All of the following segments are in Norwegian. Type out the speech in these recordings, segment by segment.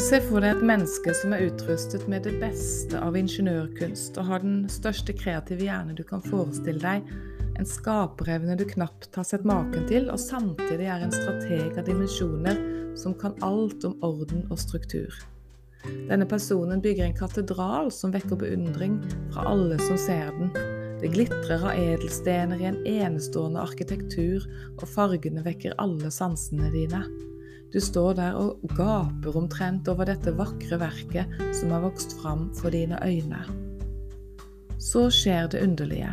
Se for deg et menneske som er utrustet med det beste av ingeniørkunst og har den største kreative hjerne du kan forestille deg, en skaperevne du knapt har sett maken til, og samtidig er en strateg av dimensjoner som kan alt om orden og struktur. Denne personen bygger en katedral som vekker beundring fra alle som ser den. Det glitrer av edelstener i en enestående arkitektur, og fargene vekker alle sansene dine. Du står der og gaper omtrent over dette vakre verket som har vokst fram for dine øyne. Så skjer det underlige.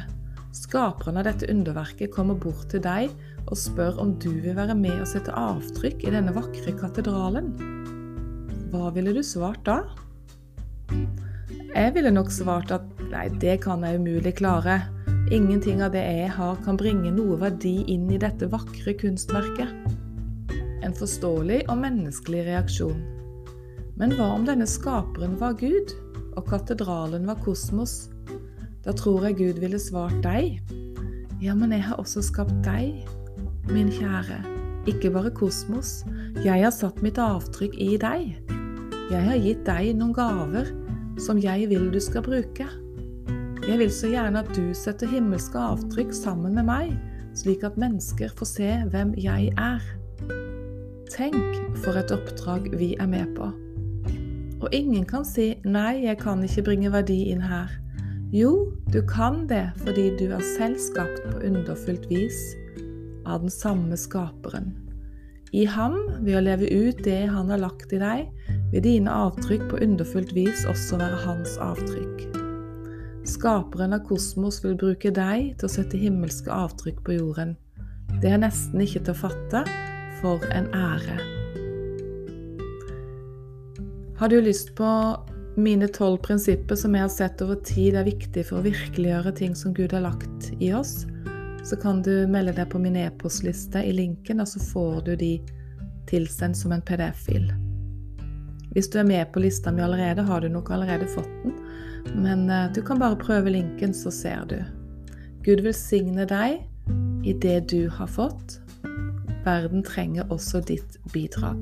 Skaperen av dette underverket kommer bort til deg og spør om du vil være med og sette avtrykk i denne vakre katedralen. Hva ville du svart da? Jeg ville nok svart at nei, det kan jeg umulig klare. Ingenting av det jeg har kan bringe noe verdi inn i dette vakre kunstverket. En forståelig og menneskelig reaksjon. Men hva om denne skaperen var Gud, og katedralen var kosmos? Da tror jeg Gud ville svart deg. Ja, men jeg har også skapt deg, min kjære. Ikke bare kosmos. Jeg har satt mitt avtrykk i deg. Jeg har gitt deg noen gaver som jeg vil du skal bruke. Jeg vil så gjerne at du setter himmelske avtrykk sammen med meg, slik at mennesker får se hvem jeg er. Tenk for et oppdrag vi er med på. Og ingen kan si 'nei, jeg kan ikke bringe verdi inn her'. Jo, du kan det fordi du er selv skapt på underfullt vis av den samme skaperen. I ham, ved å leve ut det han har lagt i deg, vil dine avtrykk på underfullt vis også være hans avtrykk. Skaperen av kosmos vil bruke deg til å sette himmelske avtrykk på jorden. Det er nesten ikke til å fatte, for en ære. Har du lyst på mine tolv prinsipper som jeg har sett over tid er viktige for å virkeliggjøre ting som Gud har lagt i oss, så kan du melde deg på min e-postliste i linken, og så får du de tilsendt som en PDF-fil. Hvis du er med på lista mi allerede, har du nok allerede fått den, men eh, du kan bare prøve linken, så ser du. Gud velsigne deg i det du har fått, Verden trenger også ditt bidrag.